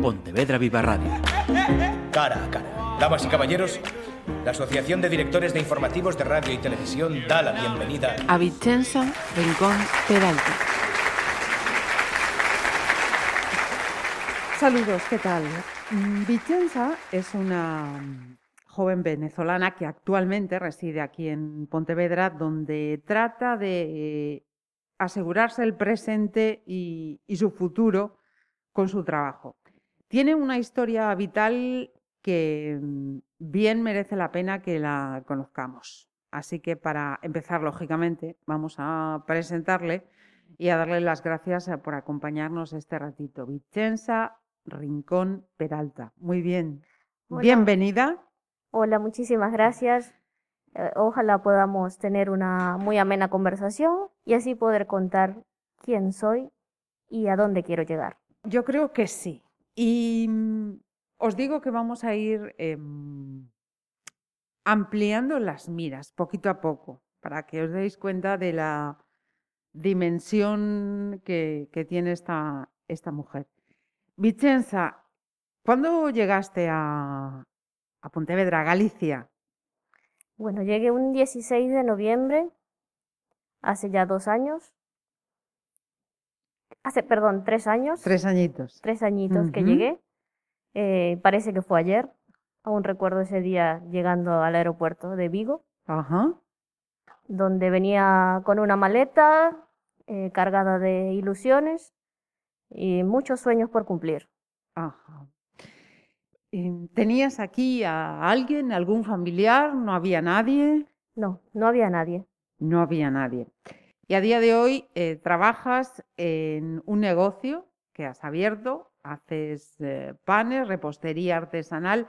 Pontevedra Viva Radio. Cara a cara. Damas y caballeros, la Asociación de Directores de Informativos de Radio y Televisión da la bienvenida a Vicenza Rincón Peralta. Saludos, ¿qué tal? Vicenza es una joven venezolana que actualmente reside aquí en Pontevedra, donde trata de asegurarse el presente y, su futuro con su trabajo. Tiene una historia vital que mm, bien merece la pena que la conozcamos. Así que para empezar, lógicamente, vamos a presentarle y a darle las gracias eh, por acompañarnos este ratito. Vicenza Rincón Peralta. Muy bien. Bienvenida. Hola, muchísimas gracias. Eh, ojalá podamos tener una muy amena conversación y así poder contar quién soy y a dónde quiero llegar. Yo creo que sí. Y mm, os digo que vamos a ir em, ampliando las miras poquito a poco para que os deis cuenta de la dimensión que, tiene esta, esta mujer. Vicenza, ¿cuándo llegaste a, a Pontevedra, Galicia? Bueno, llegué un 16 de noviembre, hace ya dos años. Hace, perdón, tres años. Tres añitos. Tres añitos que llegué. Eh, parece que fue ayer. Aún recuerdo ese día llegando al aeropuerto de Vigo. Ajá. Donde venía con una maleta eh, cargada de ilusiones y muchos sueños por cumplir. Ajá. Em, ¿Tenías aquí a alguien, algún familiar? ¿No había nadie? No, no había nadie. No había nadie. Y a día de hoy eh, trabajas en un negocio que has abierto, haces eh, panes, repostería artesanal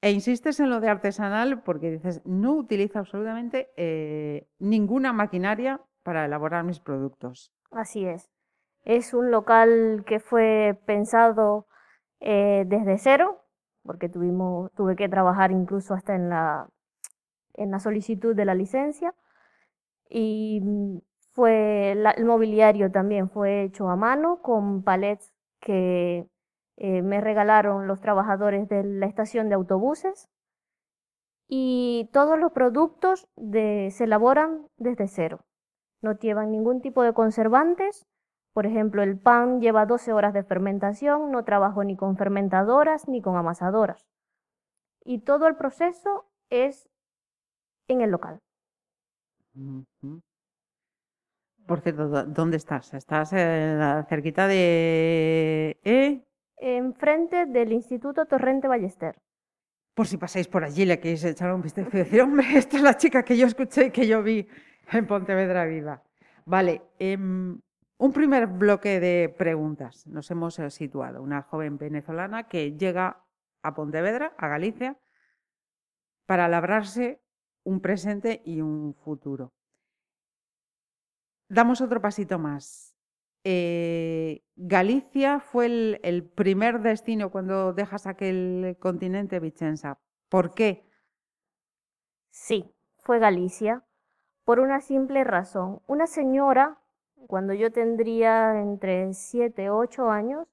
e insistes en lo de artesanal porque dices, no utilizo absolutamente eh, ninguna maquinaria para elaborar mis productos. Así es. Es un local que fue pensado desde cero, porque tuvimos, tuve que trabajar incluso hasta en la, en la solicitud de la licencia. Y mm, fue el mobiliario también fue hecho a mano con palets que eh, me regalaron los trabajadores de la estación de autobuses. Y todos los productos se elaboran desde cero. No llevan ningún tipo de conservantes por ejemplo, el pan lleva 12 horas de fermentación, no trabajo ni con fermentadoras ni con amasadoras. Y todo el proceso es en el local. Por cierto, ¿dónde estás? ¿Estás cerquita de... ¿eh? Enfrente del Instituto Torrente Ballester. Por si pasáis por allí, le queréis echar un vistazo y decir, hombre, esta es la chica que yo escuché y que yo vi en Pontevedra Viva. Vale, em, un primer bloque de preguntas. Nos hemos eh, situado. Una joven venezolana que llega a Pontevedra, a Galicia, para labrarse un presente y un futuro. Damos otro pasito más. Eh, Galicia fue el, primer destino cuando dejas aquel continente, Vicenza. ¿Por qué? Sí, fue Galicia, por una simple razón. Una señora cuando yo tendría entre 7 o 8 años,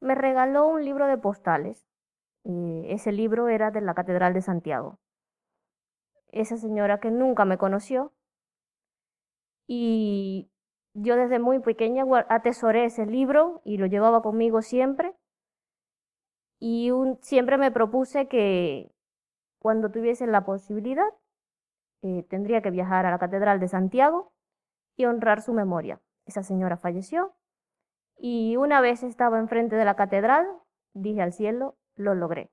me regaló un libro de postales. Y ese libro era de la Catedral de Santiago. Esa señora que nunca me conoció. Y yo desde muy pequeña atesoré ese libro y lo llevaba conmigo siempre. Y siempre me propuse que cuando tuviese la posibilidad, eh, tendría que viajar a la Catedral de Santiago y honrar su memoria. Esa señora falleció y una vez estaba enfrente de la catedral, dije al cielo, lo logré.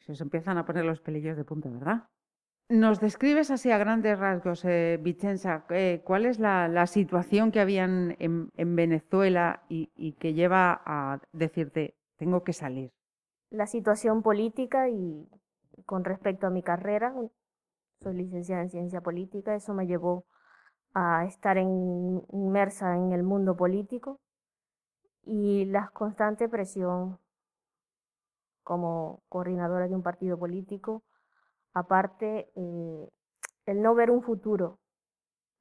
Se os empiezan a poner los pelillos de punta, ¿verdad? Nos describes así a grandes rasgos, eh, Vicenza, eh, cuál es la, situación que habían en, Venezuela y, que lleva a decirte, tengo que salir. La situación política y con respecto a mi carrera, soy licenciada en ciencia política, eso me llevó a estar inmersa en el mundo político y la constante presión como coordinadora de un partido político, aparte eh, el no ver un futuro,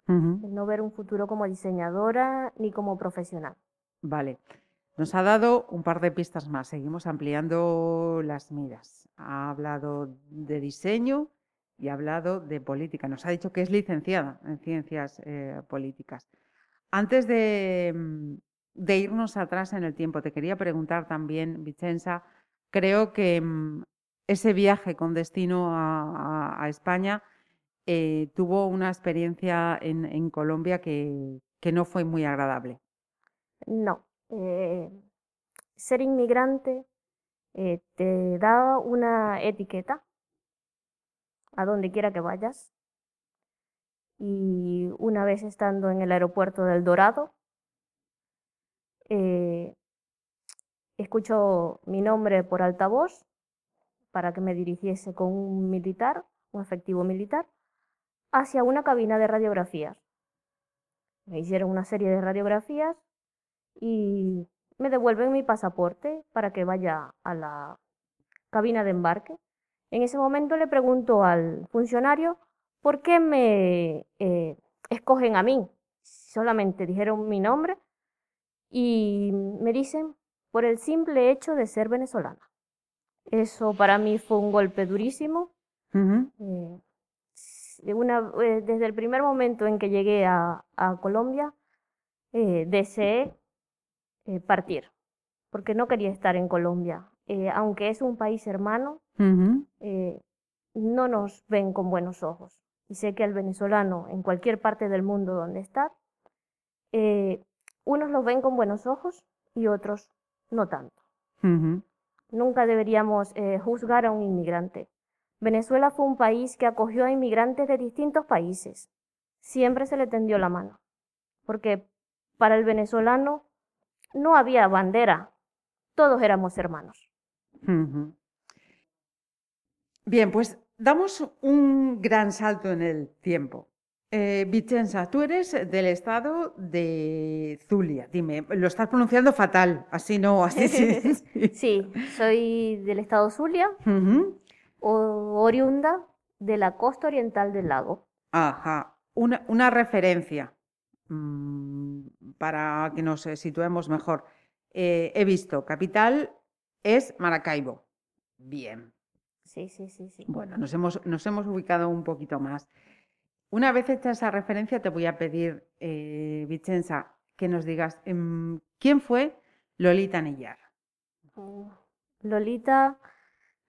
el no ver un futuro como diseñadora ni como profesional. Vale. Nos ha dado un par de pistas más. Seguimos ampliando las miras. Ha hablado de diseño y ha hablado de política. Nos ha dicho que es licenciada en ciencias eh, políticas. Antes mm, de, irnos atrás en el tiempo, te quería preguntar también, Vicenza, creo que mm, ese viaje con destino a, España eh, tuvo una experiencia en, Colombia que, que no fue muy agradable. No, eh, ser inmigrante eh, te da una etiqueta a donde quiera que vayas. Y una vez estando en el aeropuerto del Dorado, escucho mi nombre por altavoz para que me dirigiese con un militar, un efectivo militar, hacia una cabina de radiografías. Me hicieron una serie de radiografías y me devuelven mi pasaporte para que vaya a la cabina de embarque. En ese momento le pregunto al funcionario por qué me eh, escogen a mí. Solamente dijeron mi nombre y me dicen por el simple hecho de ser venezolana. Eso para mí fue un golpe durísimo. Eh, eh, desde el primer momento en que llegué a, Colombia, deseé eh, partir, porque no quería estar en Colombia. Aunque es un país hermano, no nos ven con buenos ojos. Y sé que al venezolano, en cualquier parte del mundo donde está, unos lo ven con buenos ojos y otros no tanto. Nunca deberíamos juzgar a un inmigrante. Venezuela fue un país que acogió a inmigrantes de distintos países. Siempre se le tendió la mano, porque para el venezolano no había bandera, todos éramos hermanos. Bien, pues damos un gran salto en el tiempo. Eh, Vicenza, tú eres del estado de Zulia. Dime, lo estás pronunciando fatal, así no, así sí. sí, soy del estado Zulia, oriunda de la costa oriental del lago. Ajá, una, una referencia. Mm, para que nos situemos mejor. Eh, he visto, capital es Maracaibo. Bien. Sí, sí, sí, sí. Bueno, nos hemos, nos hemos ubicado un poquito más. Una vez hecha esa referencia, te voy a pedir, eh, Vicenza, que nos digas em, quién fue Lolita Anillar. Lolita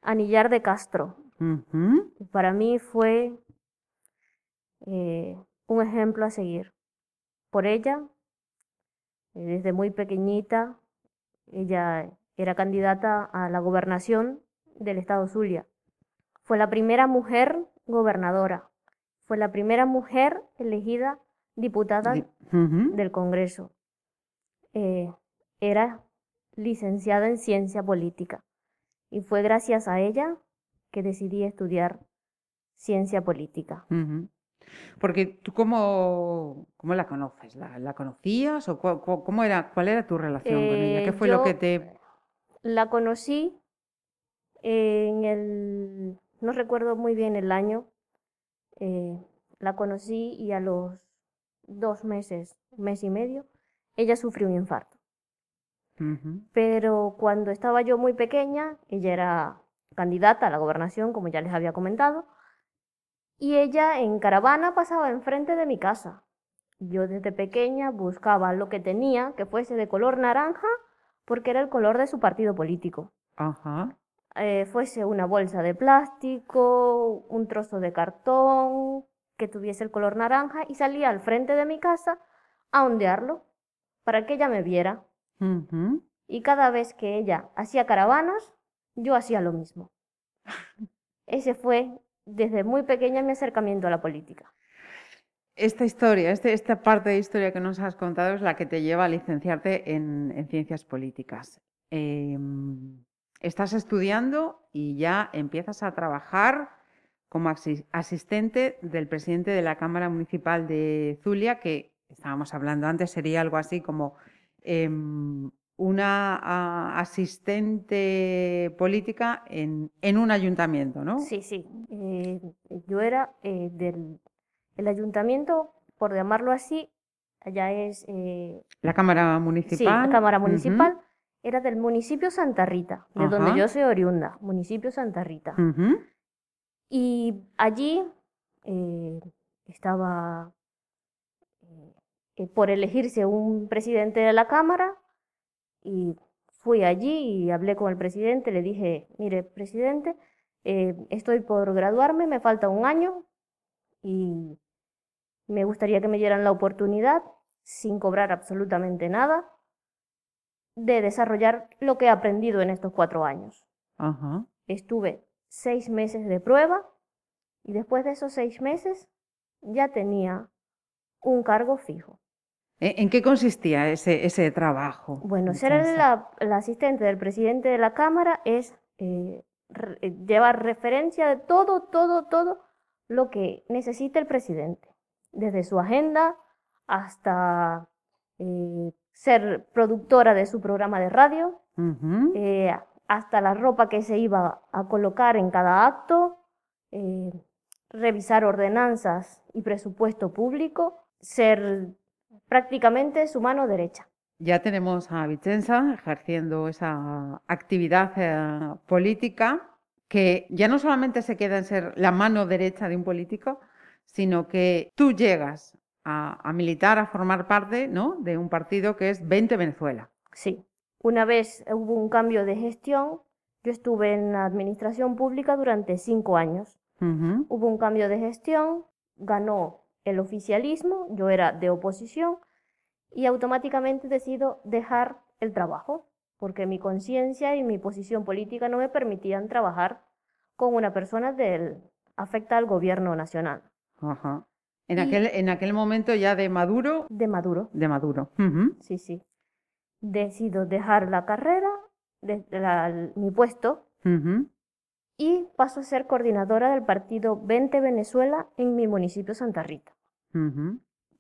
Anillar de Castro. Para mí fue eh, un ejemplo a seguir por ella. Desde muy pequeñita, ella era candidata a la gobernación del estado Zulia. Fue la primera mujer gobernadora. Fue la primera mujer elegida diputada del Congreso. Eh, era licenciada en ciencia política. Y fue gracias a ella que decidí estudiar ciencia política. Porque tú cómo, cómo la conoces, ¿La, conocías o cómo era, cuál era tu relación con ella? ¿Qué eh, fue lo que te...? La conocí en el, no recuerdo muy bien el año, eh, la conocí y a los dos meses, mes y medio, ella sufrió un infarto. Pero cuando estaba yo muy pequeña, ella era candidata a la gobernación, como ya les había comentado, y ella en caravana pasaba enfrente de mi casa. Yo desde pequeña buscaba lo que tenía que fuese de color naranja porque era el color de su partido político. Ajá. Eh, fuese una bolsa de plástico, un trozo de cartón que tuviese el color naranja y salía al frente de mi casa a ondearlo para que ella me viera. Y cada vez que ella hacía caravanas, yo hacía lo mismo. Ese fue desde muy pequeña mi acercamiento a la política. Esta historia, este, esta parte de historia que nos has contado es la que te lleva a licenciarte en, ciencias políticas. Em, estás estudiando y ya empiezas a trabajar como asistente del presidente de la Cámara Municipal de Zulia, que estábamos hablando antes, sería algo así como em, una asistente política en, un ayuntamiento, ¿no? Sí, sí. Eh, yo era eh, del el ayuntamiento, por llamarlo así, allá es... Eh, la Cámara Municipal. Sí, la Cámara Municipal. Era del municipio Santa Rita, de donde yo soy oriunda, municipio Santa Rita. Y allí eh, estaba eh, eh, por elegirse un presidente de la Cámara y fui allí y hablé con el presidente, le dije, mire, presidente, eh, estoy por graduarme, me falta un año y me gustaría que me dieran la oportunidad, sin cobrar absolutamente nada, de desarrollar lo que he aprendido en estos cuatro años. Ajá. Estuve seis meses de prueba y después de esos seis meses ya tenía un cargo fijo. ¿En en qué consistía ese, ese trabajo? Bueno, ser la, la asistente del presidente de la Cámara es eh, re- eh, llevar referencia de todo, todo, todo lo que necesita el presidente, desde su agenda hasta eh, ser productora de su programa de radio, eh, hasta la ropa que se iba a colocar en cada acto, eh, revisar ordenanzas y presupuesto público, ser prácticamente su mano derecha. Ya tenemos a Vicenza ejerciendo esa actividad eh, política que ya no solamente se queda en ser la mano derecha de un político, sino que tú llegas a, a militar, a formar parte ¿no? de un partido que es 20 Venezuela. Sí, una vez hubo un cambio de gestión, yo estuve en la administración pública durante cinco años. Hubo un cambio de gestión, ganó el oficialismo, yo era de oposición y automáticamente decido dejar el trabajo, porque mi conciencia y mi posición política no me permitían trabajar con una persona del afecta al gobierno nacional ajá. En, aquel, en aquel momento ya de Maduro, de Maduro. de Maduro. Sí, sí. Decido dejar la carrera, de- la- mi puesto, y paso a ser coordinadora del partido 20 Venezuela en mi municipio Santa Rita.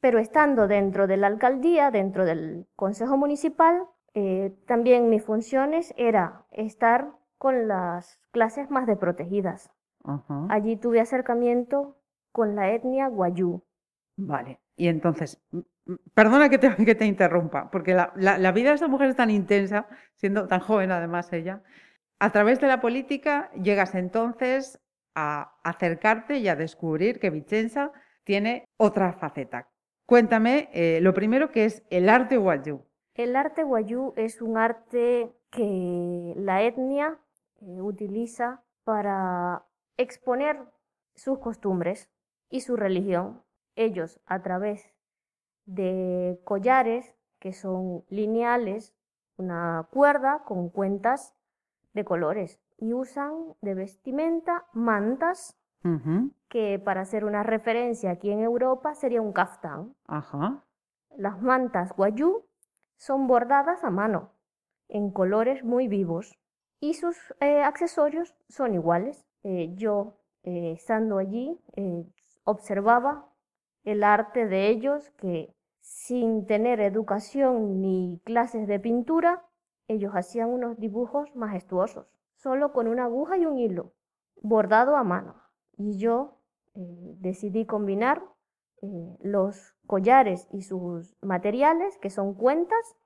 Pero estando dentro de la alcaldía, dentro del consejo municipal, eh, también mis funciones era estar con las clases más desprotegidas. Allí tuve acercamiento con la etnia guayú. Vale. Y entonces, perdona que te, que te interrumpa, porque la, la- la vida de esta mujer es tan intensa, siendo tan joven además ella. A través de la política llegas entonces a acercarte y a descubrir que Vicenza tiene otra faceta. Cuéntame eh, lo primero que es el arte guayú. El arte guayú es un arte que la etnia eh, utiliza para exponer sus costumbres y su religión. Ellos, a través de collares que son lineales, una cuerda con cuentas de colores, y usan de vestimenta mantas que para hacer una referencia aquí en Europa sería un kaftán. Ajá. Las mantas guayú son bordadas a mano, en colores muy vivos, y sus eh, accesorios son iguales. Eh, yo, eh, estando allí, eh, observaba el arte de ellos que sin tener educación ni clases de pintura, ellos hacían unos dibujos majestuosos, solo con una aguja y un hilo, bordado a mano. Y yo eh, decidí combinar eh, los collares y sus materiales, que son cuentas,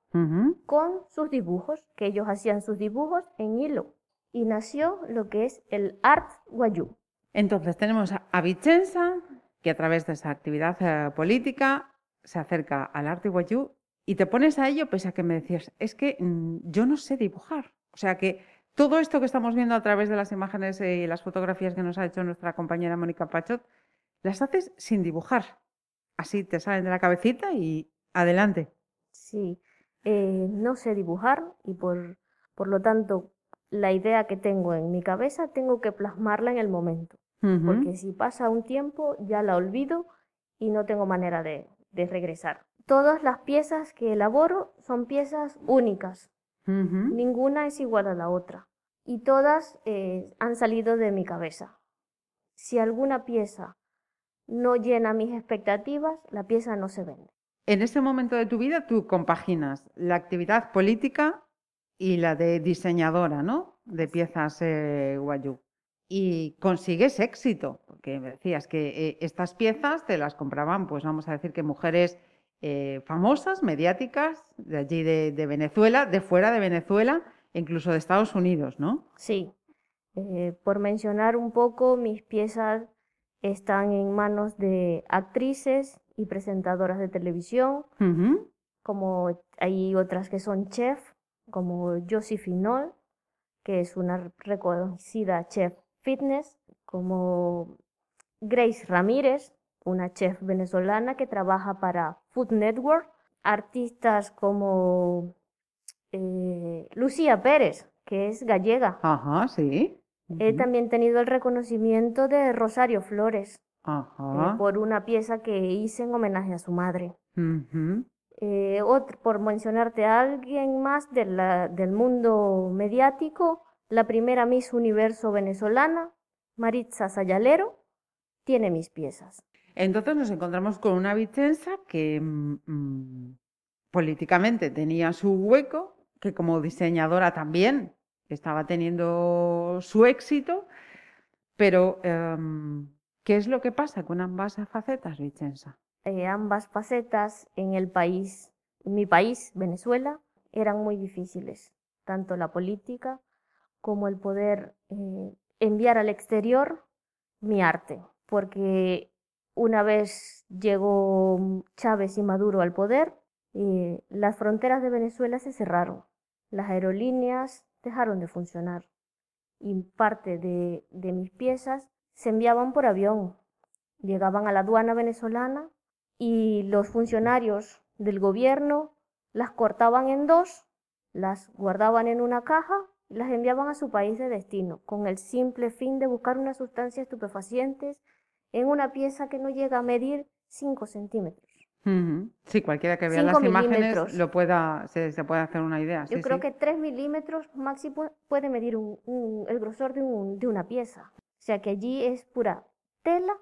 con sus dibujos, que ellos hacían sus dibujos en hilo. Y nació lo que es el art guayú. Entonces tenemos a Vicenza, que a través de esa actividad eh, política se acerca al arte guayú y te pones a ello pese a que me decías, es que mm, yo no sé dibujar. O sea que todo esto que estamos viendo a través de las imágenes eh, y las fotografías que nos ha hecho nuestra compañera Mónica Pachot, las haces sin dibujar. Así te salen de la cabecita y adelante. Sí, eh, no sé dibujar y por, por lo tanto la idea que tengo en mi cabeza tengo que plasmarla en el momento, Porque si pasa un tiempo ya la olvido y no tengo manera de, de regresar. Todas las piezas que elaboro son piezas únicas, ninguna es igual a la otra y todas eh, han salido de mi cabeza. Si alguna pieza no llena mis expectativas, la pieza no se vende. En ese momento de tu vida tú compaginas la actividad política y la de diseñadora, ¿no? De piezas eh, guayú. Y consigues éxito, porque me decías que eh, estas piezas te las compraban, pues vamos a decir que mujeres eh, famosas, mediáticas, de allí de, de Venezuela, de fuera de Venezuela, e incluso de Estados Unidos, ¿no? Sí. Eh, por mencionar un poco, mis piezas están en manos de actrices y presentadoras de televisión, como hay otras que son chef, como Josie Finol, que es una reconocida chef fitness, como Grace Ramírez, una chef venezolana que trabaja para Food Network, artistas como eh, Lucía Pérez, que es gallega. Ajá, sí. He también tenido el reconocimiento de Rosario Flores eh, por una pieza que hice en homenaje a su madre. Eh, otro- por mencionarte a alguien más de la- del mundo mediático, la primera Miss Universo venezolana, Maritza Sayalero, tiene mis piezas. Entonces nos encontramos con una Vicenza que mm, mm, políticamente tenía su hueco, que como diseñadora también estaba teniendo su éxito, pero em, ¿qué es lo que pasa con ambas facetas, Vicenza? Eh, ambas facetas en el país, en mi país, Venezuela, eran muy difíciles, tanto la política como el poder eh, enviar al exterior mi arte, porque una vez llegó Chávez y Maduro al poder, eh, las fronteras de Venezuela se cerraron, las aerolíneas dejaron de funcionar y parte de, mis piezas se enviaban por avión, llegaban a la aduana venezolana y los funcionarios del gobierno las cortaban en dos, las guardaban en una caja las enviaban a su país de destino, con el simple fin de buscar unas sustancias estupefacientes en una pieza que no llega a medir 5 centímetros. Sí, cualquiera que vea las imágenes lo pueda, se, se puede hacer una idea. Yo sí, creo sí. que 3 milímetros máximo puede medir un- un- el grosor de, un- de una pieza. O sea que allí es pura tela,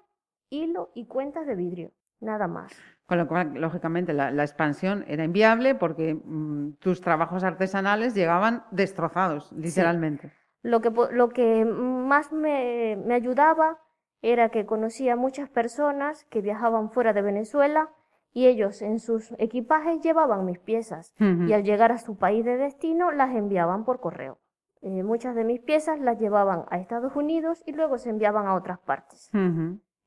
hilo y cuentas de vidrio, nada más. Con lo cual, lógicamente, la, la expansión era inviable porque mm, tus trabajos artesanales llegaban destrozados, literalmente. Lo que, lo que más me, me ayudaba era que conocía muchas personas que viajaban fuera de Venezuela y ellos en sus equipajes llevaban mis piezas y al llegar a su país de destino las enviaban por correo. Eh, muchas de mis piezas las llevaban a Estados Unidos y luego se enviaban a otras partes.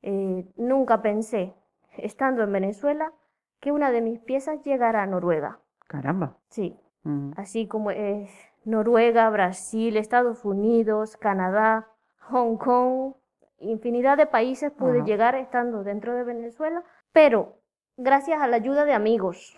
Eh, nunca pensé, estando en Venezuela, que una de mis piezas llegara a Noruega. Caramba. Sí, Ujú. así como es Noruega, Brasil, Estados Unidos, Canadá, Hong Kong, infinidad de países pude Ajá. llegar estando dentro de Venezuela, pero gracias a la ayuda de amigos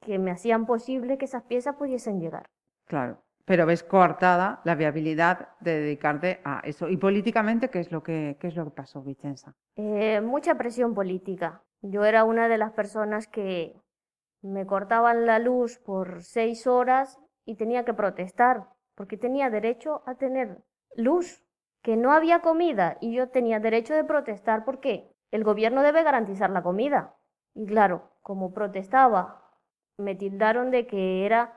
que me hacían posible que esas piezas pudiesen llegar. Claro. Pero ves coartada la viabilidad de dedicarte a eso. Y políticamente, ¿qué es lo que, qué es lo que pasó, Vicenza? Eh, mucha presión política. Yo era una de las personas que me cortaban la luz por seis horas y tenía que protestar, porque tenía derecho a tener luz, que no había comida y yo tenía derecho de protestar porque el gobierno debe garantizar la comida. Y claro, como protestaba, me tildaron de que era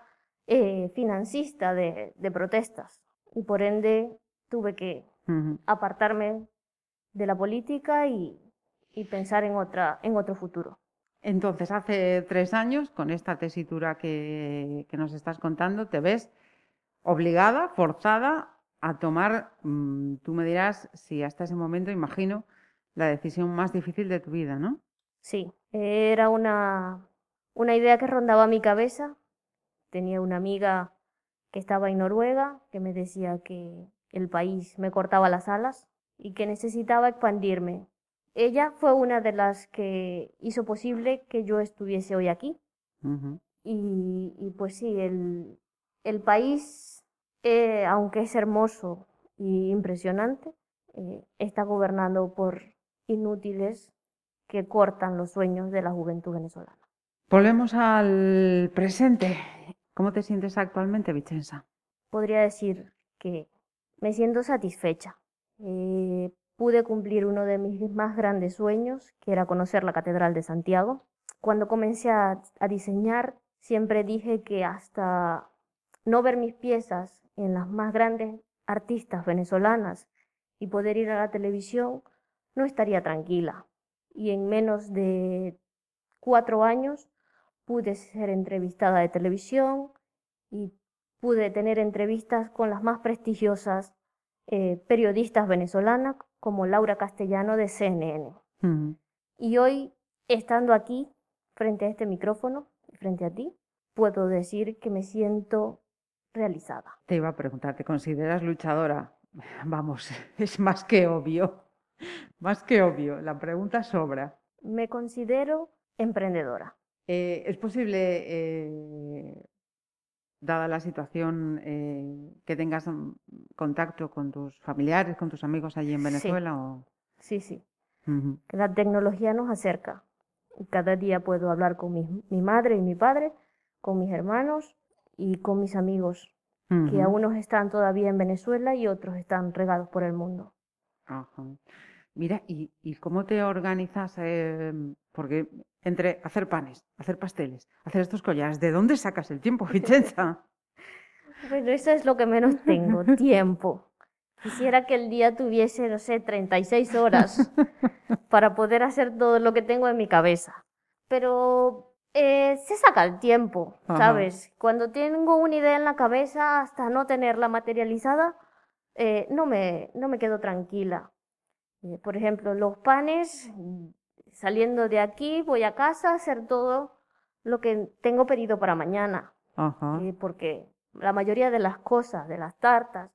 eh, financista de, de protestas y por ende tuve que apartarme de la política y, y pensar en, otra, en otro futuro. Entonces, hace tres años, con esta tesitura que, que nos estás contando, te ves obligada, forzada a tomar, mm, tú me dirás si hasta ese momento, imagino, la decisión más difícil de tu vida, ¿no? Sí, era una, una idea que rondaba mi cabeza. Tenía una amiga que estaba en Noruega que me decía que el país me cortaba las alas y que necesitaba expandirme. Ella fue una de las que hizo posible que yo estuviese hoy aquí. Y, y pues sí, el, el país, eh, aunque es hermoso y impresionante, eh, está gobernado por inútiles que cortan los sueños de la juventud venezolana. Volvemos al presente. ¿Cómo te sientes actualmente, Vicenza? Podría decir que me siento satisfecha. Eh, pude cumplir uno de mis más grandes sueños, que era conocer la Catedral de Santiago. Cuando comencé a, a diseñar, siempre dije que hasta no ver mis piezas en las más grandes artistas venezolanas y poder ir a la televisión, no estaría tranquila. Y en menos de cuatro años pude ser entrevistada de televisión y pude tener entrevistas con las más prestigiosas eh, periodistas venezolanas como Laura Castellano de CNN. Mm. Y hoy, estando aquí, frente a este micrófono, frente a ti, puedo decir que me siento realizada. Te iba a preguntar, ¿te consideras luchadora? Vamos, es más que obvio. Más que obvio. La pregunta sobra. Me considero emprendedora. Eh, ¿Es posible, eh, dada la situación, eh, que tengas mm, contacto con tus familiares, con tus amigos allí en Sí. Venezuela? o- Sí, sí. Que La tecnología nos acerca. Cada día puedo hablar con mi, mi madre y mi padre, con mis hermanos y con mis amigos, que Ujú. algunos están todavía en Venezuela y otros están regados por el mundo. Ajá. Mira, ¿y, y cómo te organizas? eh, porque entre hacer panes, hacer pasteles, hacer estos collares, ¿de dónde sacas el tiempo, Vicenza? Bueno, eso es lo que menos tengo, tiempo. Quisiera que el día tuviese, no sé, 36 horas para poder hacer todo lo que tengo en mi cabeza. Pero eh, se saca el tiempo, Ajá. ¿sabes? Cuando tengo una idea en la cabeza, hasta no tenerla materializada, eh, no me, no me quedo tranquila. Eh, por ejemplo, los panes, saliendo de aquí, voy a casa a hacer todo lo que tengo pedido para mañana. Ajá. Eh, porque la mayoría de las cosas, de las tartas,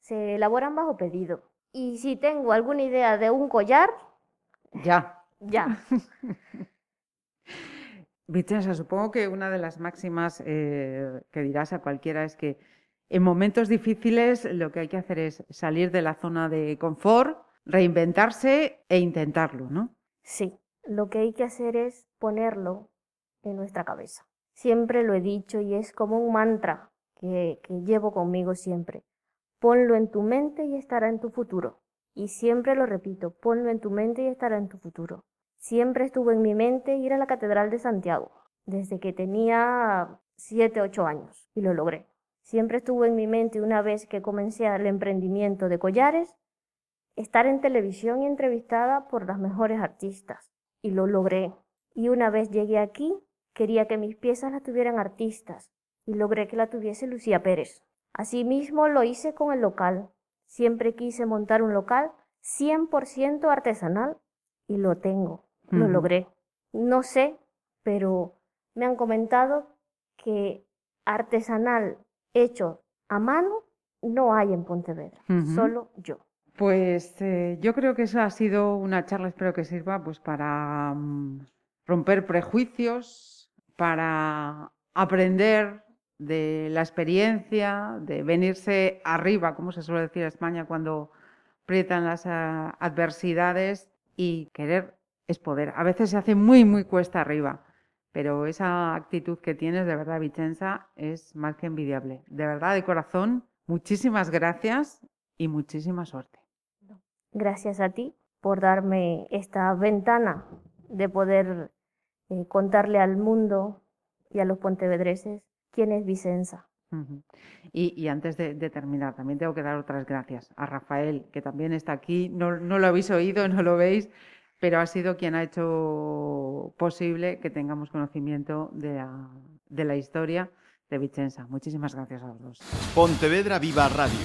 se elaboran bajo pedido. Y si tengo alguna idea de un collar, Ya. ya. Vicenza, supongo que una de las máximas eh, que dirás a cualquiera es que en momentos difíciles lo que hay que hacer es salir de la zona de confort, reinventarse e intentarlo, ¿no? Sí, lo que hay que hacer es ponerlo en nuestra cabeza. Siempre lo he dicho y es como un mantra que, llevo conmigo siempre. Ponlo en tu mente y estará en tu futuro. Y siempre lo repito, ponlo en tu mente y estará en tu futuro. Siempre estuvo en mi mente ir a la Catedral de Santiago, desde que tenía 7, 8 años, y lo logré. Siempre estuvo en mi mente una vez que comencé el emprendimiento de collares, estar en televisión y entrevistada por las mejores artistas. Y lo logré. Y una vez llegué aquí, quería que mis piezas las tuvieran artistas. Y logré que la tuviese Lucía Pérez. Asimismo lo hice con el local. Siempre quise montar un local 100% artesanal y lo tengo. Lo logré. No sé, pero me han comentado que artesanal hecho a mano no hay en Pontevedra. Solo yo. Pues eh, yo creo que eso ha sido una charla, espero que sirva pues para mm, romper prejuicios, para aprender de la experiencia, de venirse arriba, como se suele decir en España cuando aprietan las ah, adversidades y querer es poder. A veces se hace muy, muy cuesta arriba, pero esa actitud que tienes de verdad, Vicenza, es más que envidiable. De verdad, de corazón, muchísimas gracias y muchísima suerte. Gracias a ti por darme esta ventana de poder eh, contarle al mundo y a los pontevedreses quién es Vicenza. Y, y antes de, de terminar, también tengo que dar otras gracias a Rafael, que también está aquí. No, no lo habéis oído, no lo veis, pero ha sido quien ha hecho posible que tengamos conocimiento de la, de la historia de Vicenza. Muchísimas gracias a los dos. Pontevedra Viva Radio.